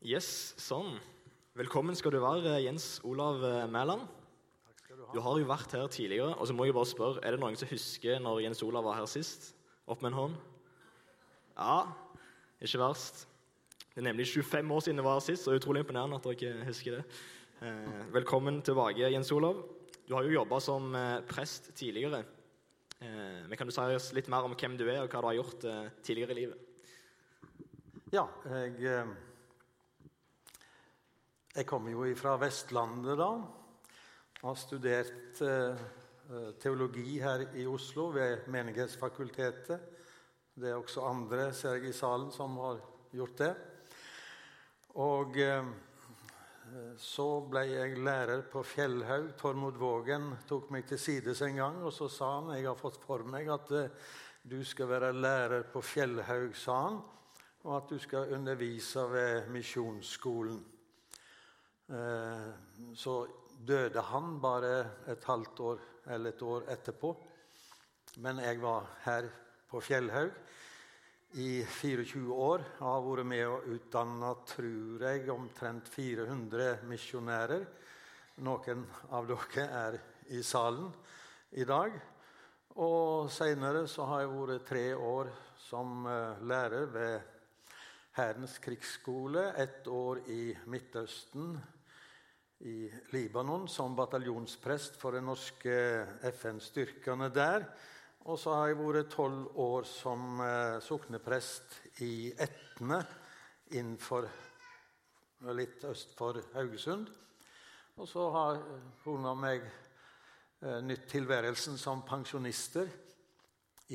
Yes, sånn. Velkommen skal du være, Jens Olav eh, Mæland. Takk skal du ha. Du har jo vært her tidligere. og så må jeg bare spørre, Er det noen som husker når Jens Olav var her sist? Opp med en hånd. Ja, ikke verst. Det er nemlig 25 år siden det var her sist, så det er utrolig imponerende at dere husker det. Eh, velkommen tilbake, Jens Olav. Du har jo jobba som eh, prest tidligere. Eh, men Kan du si oss litt mer om hvem du er, og hva du har gjort tidligere i livet? Ja, jeg, jeg kommer jo fra Vestlandet da. Har studert eh, eh, teologi her i Oslo ved Menighetsfakultetet. Det er også andre, ser jeg i salen, som har gjort det. Og eh, så ble jeg lærer på Fjellhaug. Tormod Vågen tok meg til sides en gang, og så sa han jeg har fått for meg at du skal være lærer på Fjellhaug, sa han, og at du skal undervise ved Misjonsskolen. Eh, Så døde han bare et halvt år eller et år etterpå. Men jeg var her på Fjellhaug i 24 år. Jeg har vært med og utdanna, tror jeg, omtrent 400 misjonærer. Noen av dere er i salen i dag. Og seinere har jeg vært tre år som eh, lærer ved Hærens krigsskole. Ett år i Midtøsten, i Libanon, som bataljonsprest for de norske FN-styrkene der. Og så har jeg vært tolv år som eh, sokneprest i Etne innenfor litt øst for Haugesund. Og så har kona og meg eh, nytt tilværelsen som pensjonister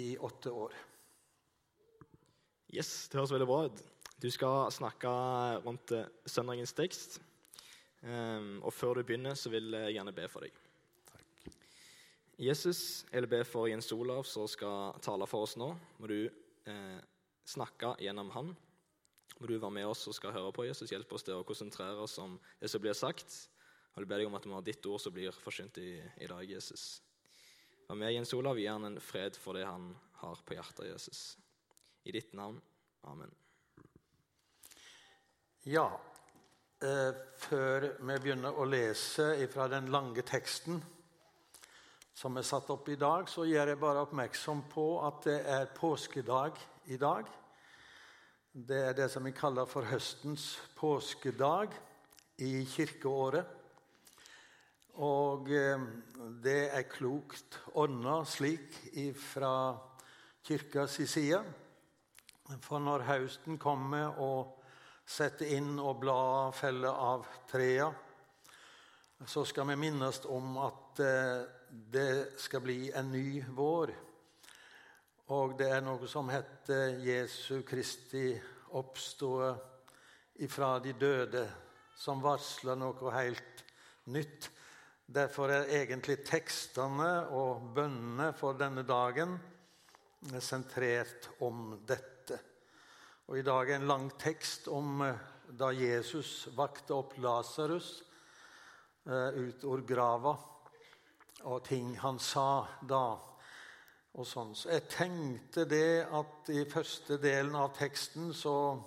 i åtte år. Yes, det høres veldig bra ut. Du skal snakke rundt eh, søndagens tekst. Ehm, og før du begynner, så vil jeg gjerne be for deg. Takk. Jesus, jeg vil be for Jens Olav, som skal tale for oss nå. Må du eh, snakke gjennom han. Må du være med oss og skal høre på Jesus. Hjelpe oss til å konsentrere oss om det som blir sagt. Jeg vil be deg om at det har ditt ord som blir forsynt i, i dag, Jesus. Vær med Jens Olav, gi han en fred for det han har på hjertet, Jesus. I ditt navn. Amen. Ja, før vi begynner å lese fra den lange teksten som er satt opp i dag, så gjør jeg bare oppmerksom på at det er påskedag i dag. Det er det som vi kaller for høstens påskedag i kirkeåret. Og eh, det er klokt ordna slik fra kirkas side. For når høsten kommer og setter inn og blader felle av trea, så skal vi minnes om at eh, det skal bli en ny vår. Og det er noe som heter Jesu Kristi oppståe ifra de døde, som varsler noe helt nytt. Derfor er egentlig tekstene og bønnene for denne dagen sentrert om dette. Og I dag en lang tekst om eh, da Jesus vakte opp Lasarus eh, ut av grava, og ting han sa da. og sånn. Så Jeg tenkte det at i første delen av teksten så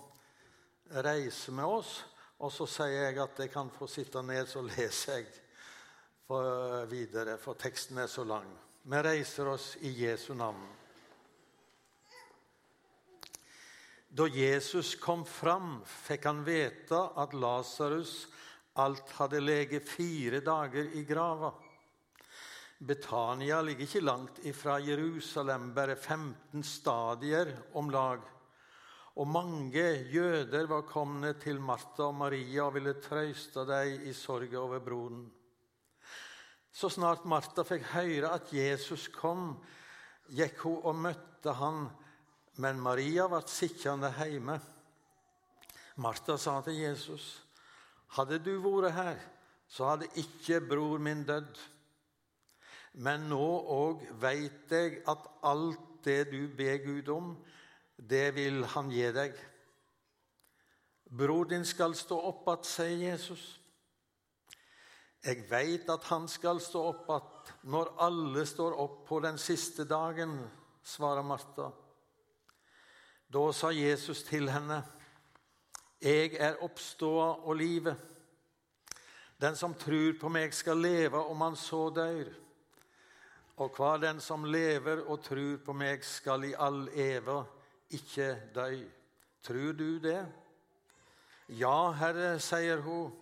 reiser vi oss, og så sier jeg at jeg kan få sitte ned, så leser jeg for videre, for teksten er så lang. Vi reiser oss i Jesu navn. Da Jesus kom fram, fikk han vite at Lasarus alt hadde leget fire dager i grava. Betania ligger ikke langt ifra Jerusalem, bare 15 stadier om lag. Og mange jøder var kommet til Martha og Maria og ville trøste dem i sorgen over broren. Så snart Martha fikk høre at Jesus kom, gikk hun og møtte han, men Maria ble sittende hjemme. Martha sa til Jesus, 'Hadde du vært her, så hadde ikke bror min dødd.' 'Men nå òg veit jeg at alt det du ber Gud om, det vil Han gi deg.' 'Bror din skal stå opp att', sier Jesus. 'Jeg veit at han skal stå opp att når alle står opp på den siste dagen', svarer Martha. Da sa Jesus til henne, Jeg er oppståa og livet. Den som tror på meg, skal leve om han så dør. Og hva den som lever og tror på meg, skal i all eva ikke dø. Tror du det? Ja, Herre, sier hun.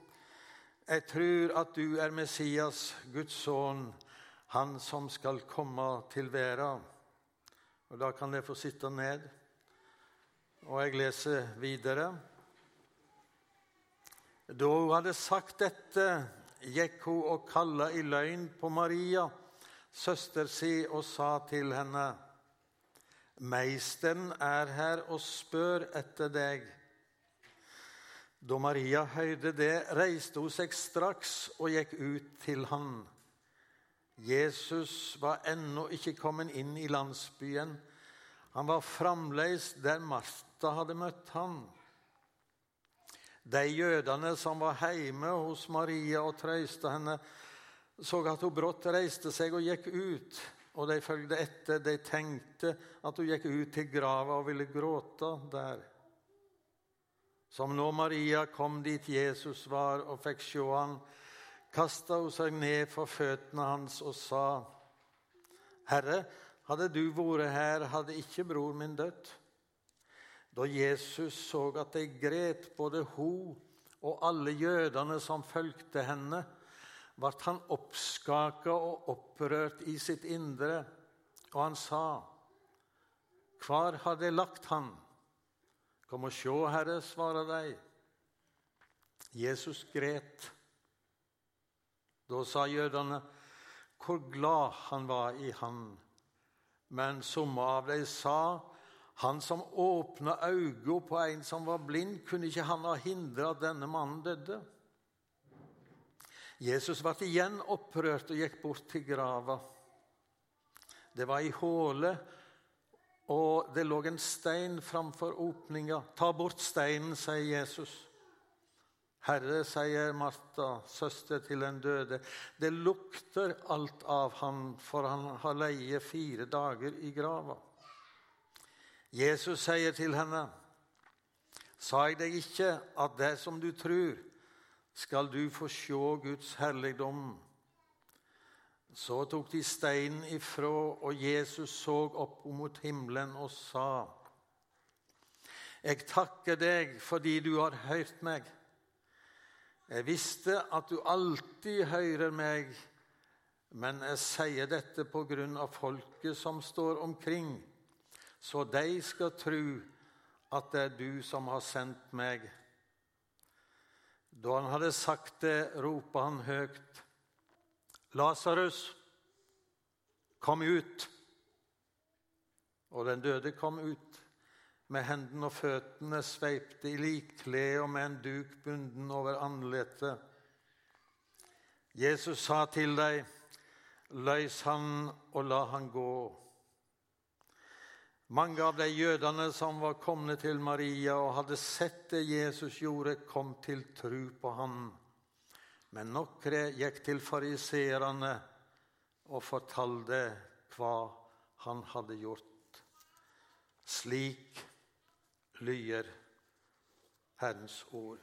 Jeg tror at du er Messias, Guds sønn, han som skal komme til verden. Og Da kan dere få sitte ned. Og jeg leser videre. Da hun hadde sagt dette, gikk hun og kalla i løgn på Maria, søster si, og sa til henne:" Meisteren er her og spør etter deg. Da Maria hørte det, reiste hun seg straks og gikk ut til han. Jesus var ennå ikke kommet inn i landsbyen. Han var fremdeles der Martha hadde møtt han. De jødene som var hjemme hos Maria og trøyste henne, så at hun brått reiste seg og gikk ut. Og de fulgte etter. De tenkte at hun gikk ut til grava og ville gråte der. Som nå Maria kom dit Jesus var og fikk se han, kasta hun seg ned for føttene hans og sa, Herre, hadde du vært her, hadde ikke bror min dødd. Da Jesus så at de gret, både hun og alle jødene som fulgte henne, ble han oppskaka og opprørt i sitt indre, og han sa, Hvor har de lagt han? Kom og sjå, Herre, svarer de. Jesus gret. Da sa jødene hvor glad han var i han. Men somme av dem sa han som åpna øynene på en som var blind, kunne ikke han ha hindra at denne mannen døde? Jesus ble igjen opprørt og gikk bort til grava. Det var ei håle, og det lå en stein framfor åpninga. Ta bort steinen, sier Jesus. Herre, sier Martha, søster til den døde, det lukter alt av ham, for han har leie fire dager i grava. Jesus sier til henne, sa jeg deg ikke at det som du tror, skal du få se Guds herligdom. Så tok de steinen ifra, og Jesus så opp mot himmelen og sa:" Jeg takker deg fordi du har hørt meg. Jeg visste at du alltid hører meg, men jeg sier dette på grunn av folket som står omkring, så de skal tro at det er du som har sendt meg. Da han hadde sagt det, ropte han høyt. Lasarus, kom ut! Og den døde kom ut, med hendene og føttene sveipte i likklede og med en duk bunden over andletet. Jesus sa til dem, løs han og la han gå. Mange av de jødene som var kommet til Maria og hadde sett det Jesus gjorde, kom til tru på ham. Men noen gikk til fariseerne og fortalte hva han hadde gjort. Slik lyder Herrens ord.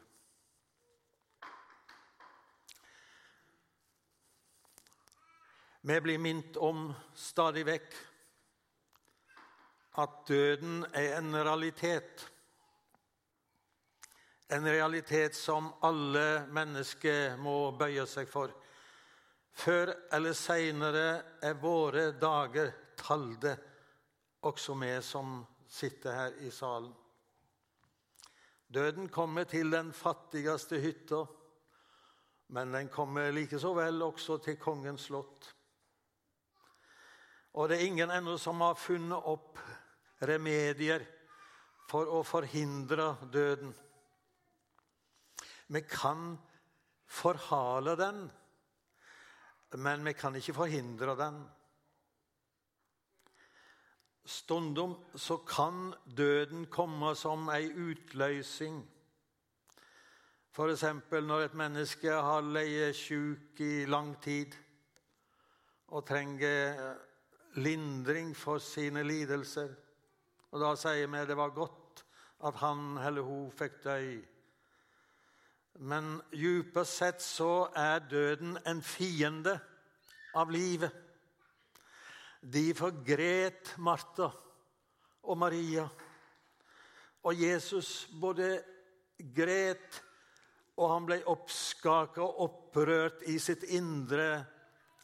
Vi blir minnet om stadig vekk at døden er en realitet. En realitet som alle mennesker må bøye seg for. Før eller seinere er våre dager talde, også vi som sitter her i salen. Døden kommer til den fattigste hytta, men den kommer like vel også til kongens slott. Og det er ingen ennå som har funnet opp remedier for å forhindre døden. Vi kan forhale den, men vi kan ikke forhindre den. Stundom så kan døden komme som ei utløsning. F.eks. når et menneske har ligget sjuk i lang tid og trenger lindring for sine lidelser. Og Da sier vi det var godt at han eller hun fikk dø, Men djupest sett så er døden en fiende av livet. De forgret Martha og Maria. Og Jesus både gret og han ble oppskaka og opprørt i sitt indre,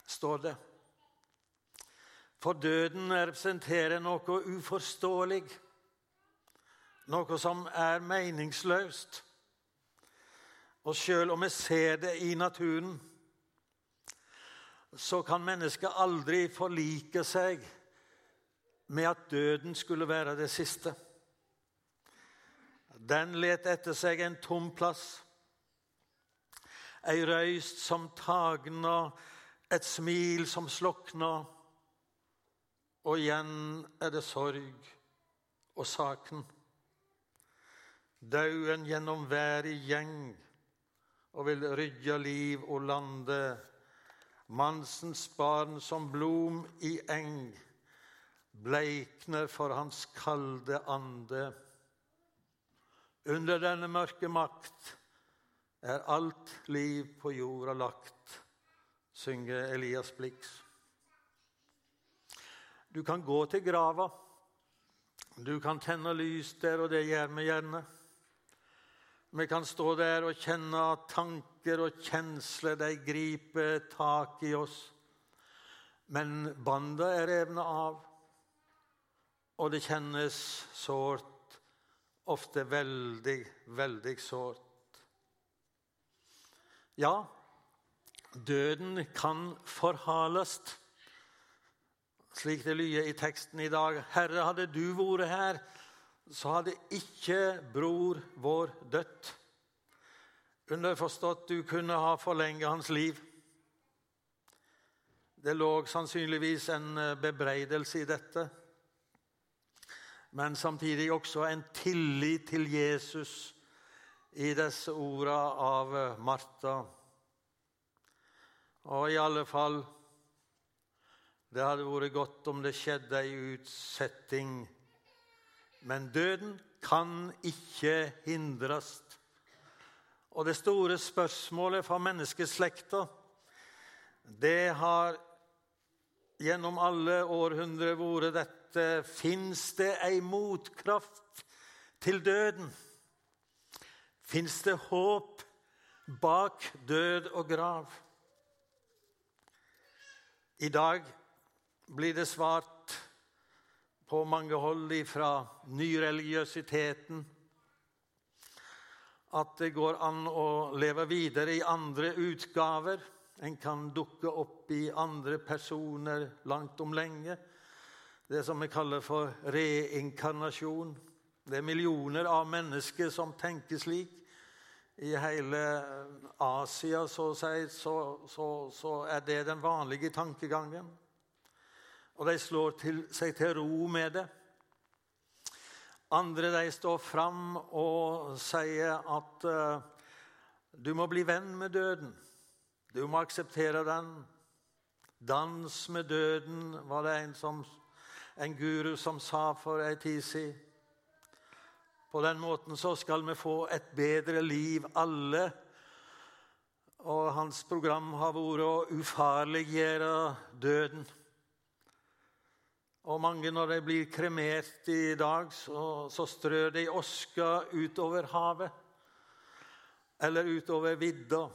står det. For døden representerer noe uforståelig, noe som er meningsløst. Og sjøl om vi ser det i naturen, så kan mennesket aldri forlike seg med at døden skulle være det siste. Den let etter seg en tom plass. Ei røyst som tagna, et smil som slokna. Og igjen er det sorg og saken. Dauden gjennom været gjeng og vil rydja liv og lande. Mansens barn som blom i eng bleikner for hans kalde ande. Under denne mørke makt er alt liv på jorda lagt, synger Elias Blix. Du kan gå til grava. Du kan tenne lys der, og det gjør vi gjerne. Vi kan stå der og kjenne at tanker og kjensler de griper tak i oss. Men banda er revna av, og det kjennes sårt. Ofte veldig, veldig sårt. Ja, døden kan forhales, slik det lyder i teksten i dag. Herre, hadde du vært her, så hadde ikke bror vår dødd. Underforstått du kunne ha forlenget hans liv. Det lå sannsynligvis en eh, bebreidelse i dette, men samtidig også en tillit til Jesus i disse orda av eh, Martha. Og i alle fall Det hadde vært godt om det skjedde ei utsetting. Men døden kan ikke hindres. Og det store spørsmålet for menneskeslekta, det har gjennom alle århundrer vært dette Fins det ei motkraft til døden? Fins det håp bak død og grav? I dag blir det svart på mange hold fra nyreligiøsiteten at det går an å leve videre i andre utgaver. En kan dukke opp i andre personer langt om lenge. Det som vi kaller for reinkarnasjon. Det er millioner av mennesker som tenker slik i hele Asia så, så, så, så, er det den vanlige tankegangen. Og de slår til, seg til ro med det. Andre de står fram og sier at uh, du må bli venn med døden. Du må akseptere den. Dans med døden, var det en, som, en guru som sa for ei tid siden. På den måten så skal vi få et bedre liv, alle. Og hans program har vært å ufarliggjøre døden. Og mange, når de blir kremert i dag, så, så strør de oska utover havet. Eller utover vidda.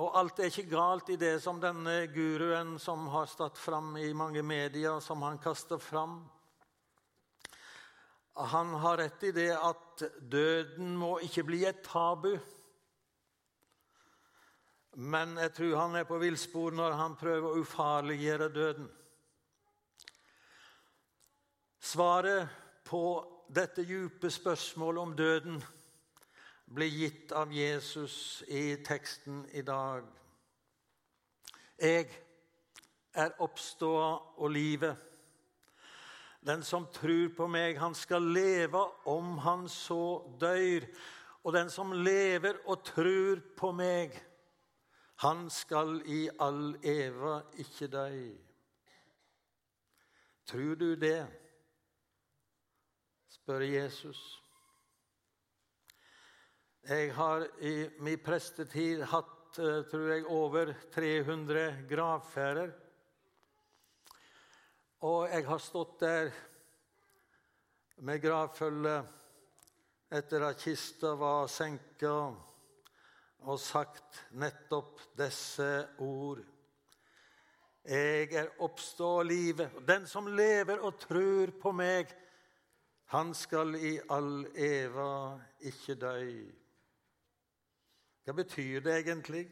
Og alt er ikke galt i det som denne guruen som har stått fram i mange medier, som han kaster fram. Han har rett i det at døden må ikke bli et tabu. Men jeg tror han er på villspor når han prøver å ufarliggjøre døden. Svaret på dette dype spørsmålet om døden blir gitt av Jesus i teksten i dag. Jeg er oppståa og livet. Den som tror på meg, han skal leve om han så dør. Og den som lever og tror på meg, han skal i all eva ikke dø. Tror du det? Spør Jesus. Jeg har i min prestetid hatt eh, tror jeg, over 300 gravferder. Og jeg har stått der med gravfølge etter at kista var senka, og sagt nettopp disse ord. Jeg er oppstå livet. Den som lever og tror på meg, han skal i all eva ikke dø. Hva betyr det egentlig?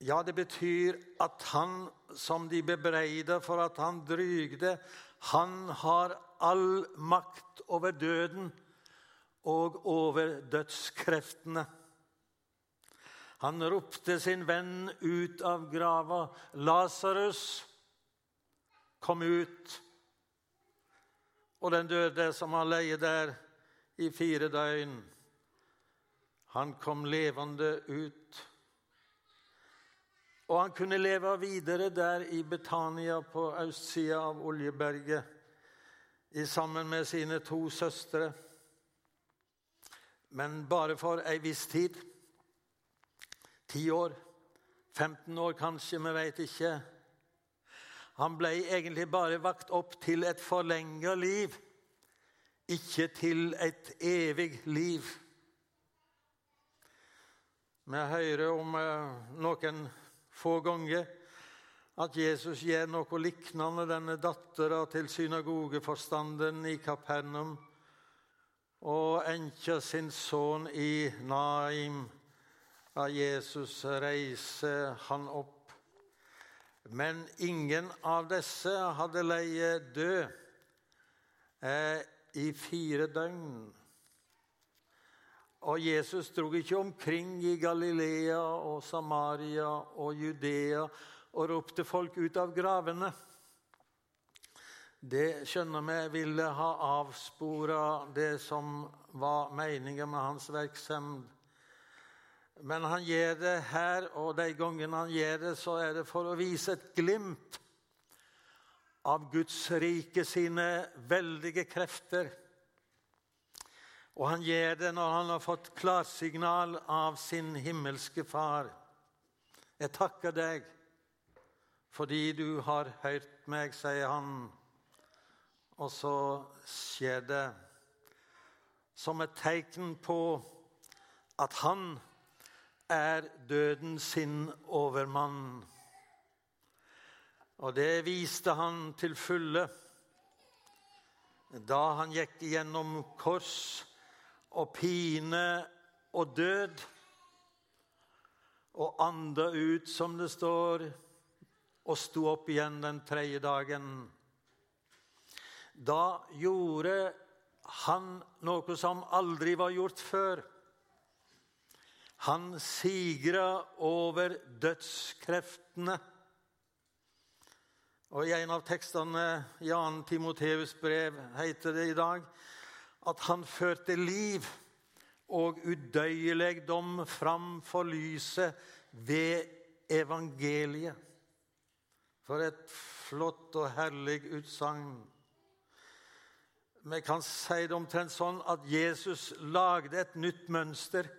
Ja, det betyr at han som de bebreider for at han drygde, han har all makt over døden og over dødskreftene. Han ropte sin venn ut av grava. 'Lasarus, kom ut.' Og den døde som har leid der i fire døgn, han kom levende ut. Og han kunne leve videre der i Betania på østsida av Oljeberget sammen med sine to søstre. Men bare for ei viss tid. Ti år. 15 år kanskje, vi veit ikke. Han ble egentlig bare vakt opp til et forlenga liv, ikke til et evig liv. Vi hører om eh, noen få ganger at Jesus gjør noe lignende denne dattera til synagogeforstanden i Kapernaum og enka sin sønn i Naim. Da Jesus reiser han opp. Men ingen av disse hadde leie død eh, i fire døgn. Og Jesus dro ikke omkring i Galilea og Samaria og Judea og ropte folk ut av gravene. Det skjønner vi ville ha avspora det som var meningen med hans virksomhet. Men han gjør det her, og de gangene han gjør det, så er det for å vise et glimt av Guds rike sine veldige krefter. Og han gjør det når han har fått klarsignal av sin himmelske Far. Jeg takker deg fordi du har hørt meg, sier han. Og så skjer det som et tegn på at han er døden sin overmann. Og det viste han til fulle da han gikk gjennom kors og pine og død. Og anda ut, som det står, og sto opp igjen den tredje dagen. Da gjorde han noe som aldri var gjort før. Han sigra over dødskreftene. Og I en av tekstene i 2. Timoteus' brev heter det i dag at han førte liv og udøyelegdom fram for lyset ved evangeliet. For et flott og herlig utsagn. Vi kan si det omtrent sånn at Jesus lagde et nytt mønster.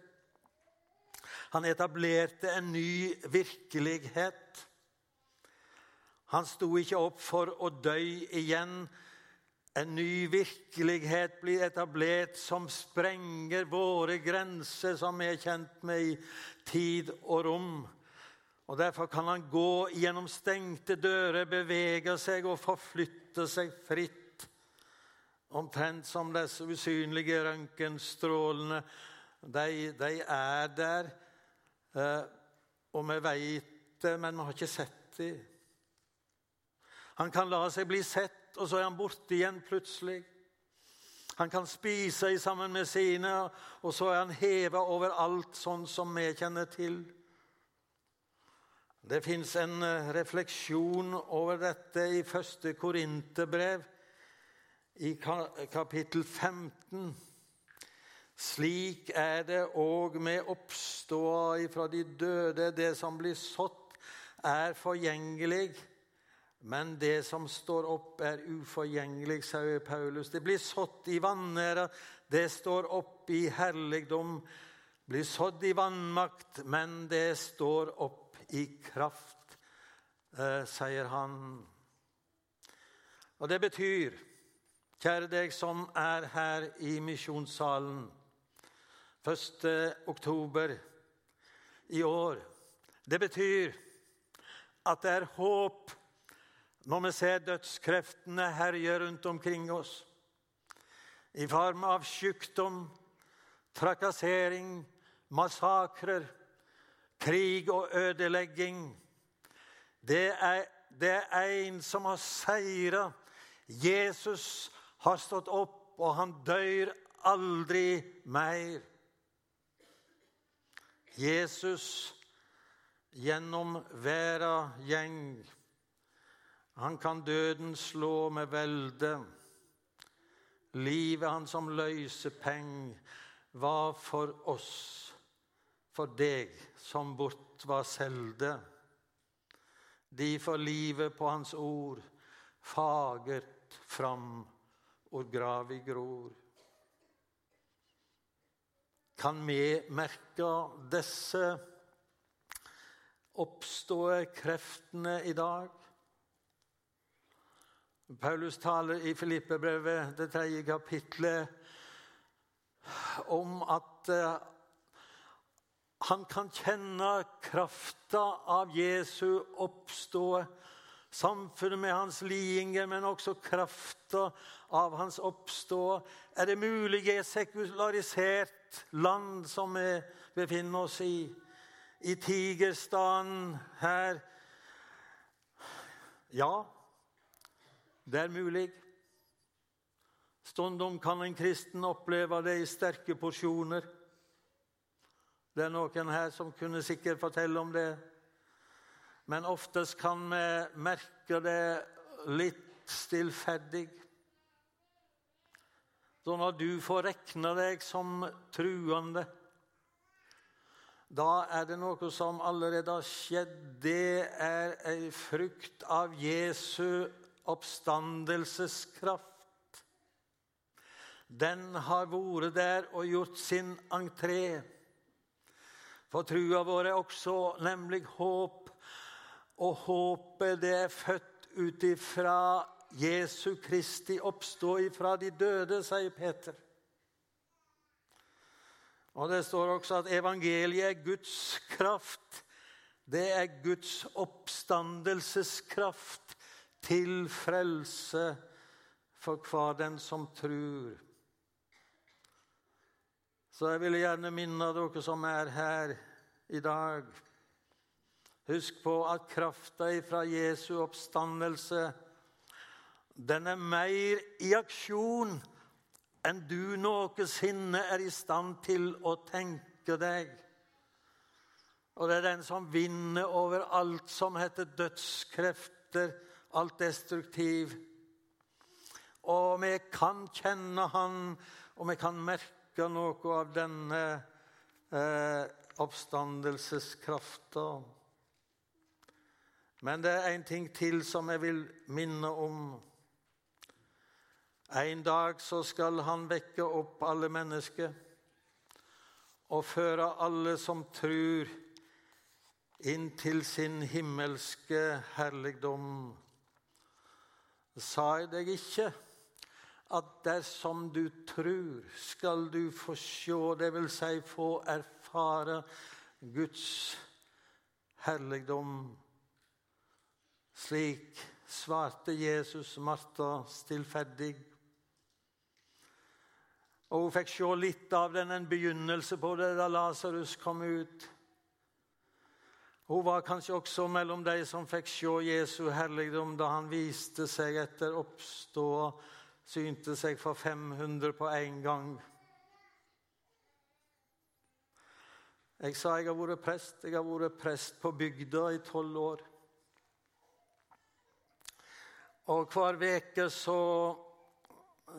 Han etablerte en ny virkelighet. Han sto ikke opp for å dø igjen en ny virkelighet blir etablert som sprenger våre grenser, som vi er kjent med i tid og rom. Og Derfor kan han gå gjennom stengte dører, bevege seg og forflytte seg fritt. Omtrent som disse usynlige røntgenstrålene. De, de, er der, og vi vet det, men vi har ikke sett dem. Han kan la seg bli sett og så er han borte igjen plutselig. Han kan spise sammen med sine, og så er han heva over alt sånn som vi kjenner til. Det fins en eh, refleksjon over dette i første Korinterbrev, i kapittel 15. Slik er det òg med oppståa ifra de døde. Det som blir sådd, er forgjengelig, Men det som står opp, er uforgjengelig, sier Paulus. Det blir sådd i vanære, det står opp i herligdom. Blir sådd i vannmakt, men det står opp i kraft, eh, sier han. Og det betyr, kjære deg som er her i misjonssalen 1. oktober i år Det betyr at det er håp når vi ser dødskreftene herje rundt omkring oss i form av sykdom, trakassering, massakrer, krig og ødelegging. Det er, det er en som har seira. Jesus har stått opp, og han dør aldri mer. Jesus gjennom verda gjeng han kan døden slå med velde. Livet han som løysepeng var for oss, for deg som bort var selde. De for livet på hans ord, fagert fram og gravi gror. Kan vi merke disse oppstående kreftene i dag? Paulus taler i Filippebrevet, det tredje kapitlet, om at eh, han kan kjenne krafta av Jesu oppstå, samfunnet med hans lidinger, men også krafta av hans oppstå. Er det mulig i sekularisert land som vi befinner oss i, i tigerstaden her? Ja, det er mulig. Stundom kan en kristen oppleve det i sterke porsjoner. Det er noen her som kunne sikkert fortelle om det. Men oftest kan vi merke det litt stillferdig. Så når du får rekne deg som truende, da er det noe som allerede har skjedd. Det er ei frukt av Jesu oppstandelseskraft. Den har vært der og gjort sin entré. For trua vår er også nemlig håp, og håpet det er født ut ifra Jesu Kristi oppstå ifra de døde, sier Peter. Og Det står også at evangeliet er Guds kraft. Det er Guds oppstandelseskraft til frelse for hver den som tror. Så jeg vil gjerne minne dere som er her i dag. Husk på at krafta ifra Jesu oppstandelse den er mer i aksjon enn du noensinne er i stand til å tenke deg. Og det er den som vinner over alt som heter dødskrefter, alt destruktiv. Og vi kan kjenne Han, og vi kan merke noe av denne eh, oppstandelseskrafta. Men det er en ting til som jeg vil minne om. En dag så skal han vekke opp alle mennesker og føre alle som tror, inn til sin himmelske herligdom sa jeg deg ikke at dersom du tror, skal du få det vil si få erfare Guds herligdom. Slik svarte Jesus Martha stillferdig. Og hun fikk se litt av den, en begynnelse på det da Lasarus kom ut. Hun var kanskje også mellom de som fikk se Jesu herligdom da han viste seg etter oppstå, synte seg for 500 på én gang. Jeg sa jeg har vært prest. Jeg har vært prest på bygda i tolv år. Og hver uke så,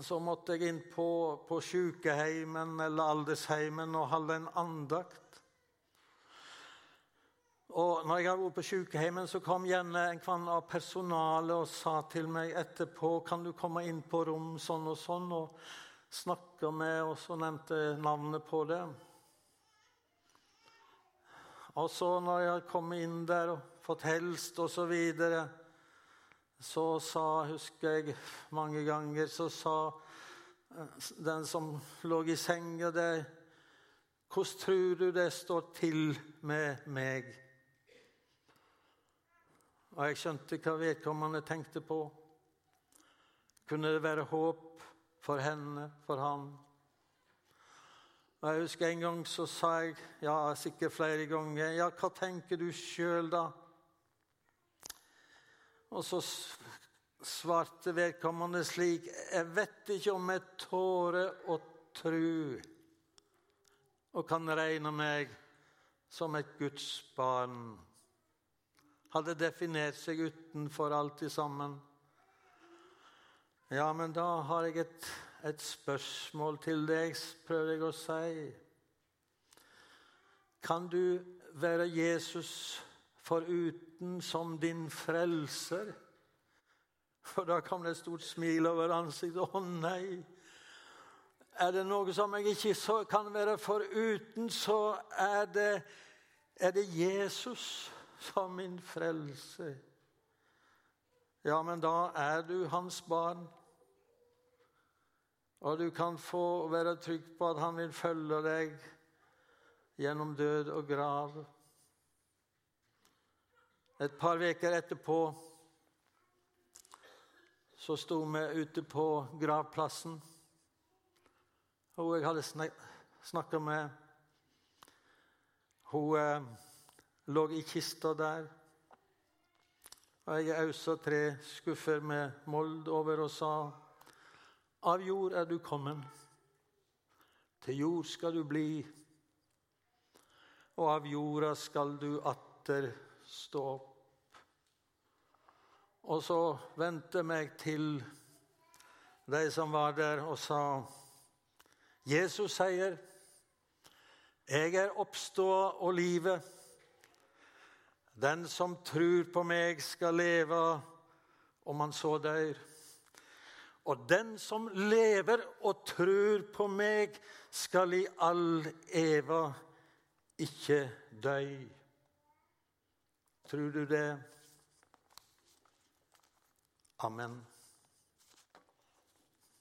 så, måtte jeg inn på, på sykeheimen eller aldersheimen og holde en andakt. Og når jeg var på sykeheimen, så kom gjerne en kvann av personalet og sa til meg etterpå kan du komme inn på rom sånn og sånn, og snakke med Og så nevnte navnet på det. Og så når jeg kom inn der og fått helst og så videre, så sa, husker jeg mange ganger, så sa eh, den som lå i senga der Hvordan tror du det står til med meg? Og jeg skjønte hva vedkommende tenkte på. Kunne det være håp for henne, for han? Og Jeg husker en gang så sa jeg, ja, sikkert flere ganger, ja, hva tenker du sjøl, da? Og så svarte vedkommende slik, jeg vet ikke om jeg tårer å tru og kan regne meg som et Guds barn hadde definert seg utenfor alt i sammen. Ja, men da har jeg et, et spørsmål til deg, prøver jeg å si. Kan du være Jesus foruten som din frelser? For da kom det et stort smil over ansiktet. Å nei! Er det noe som jeg ikke kan være foruten, så er det, er det Jesus som min frelse. Ja, men da er du hans barn. Og du kan få være trygg på at han vil følge deg gjennom død og grav. Et par uker etterpå så sto vi ute på gravplassen. Hun jeg hadde snakka med, hun eh, lå i kista der. Og jeg ausa tre skuffer med mold over og sa Av jord er du kommet, til jord skal du bli, og av jorda skal du atter stå opp. Og så vendte meg til de som var der, og sa Jesus sier, 'Jeg er oppståa og livet'. Den som tror på meg, skal leve om han så dør. Og den som lever og tror på meg, skal i all eva ikke dø. Tror du det? Amen.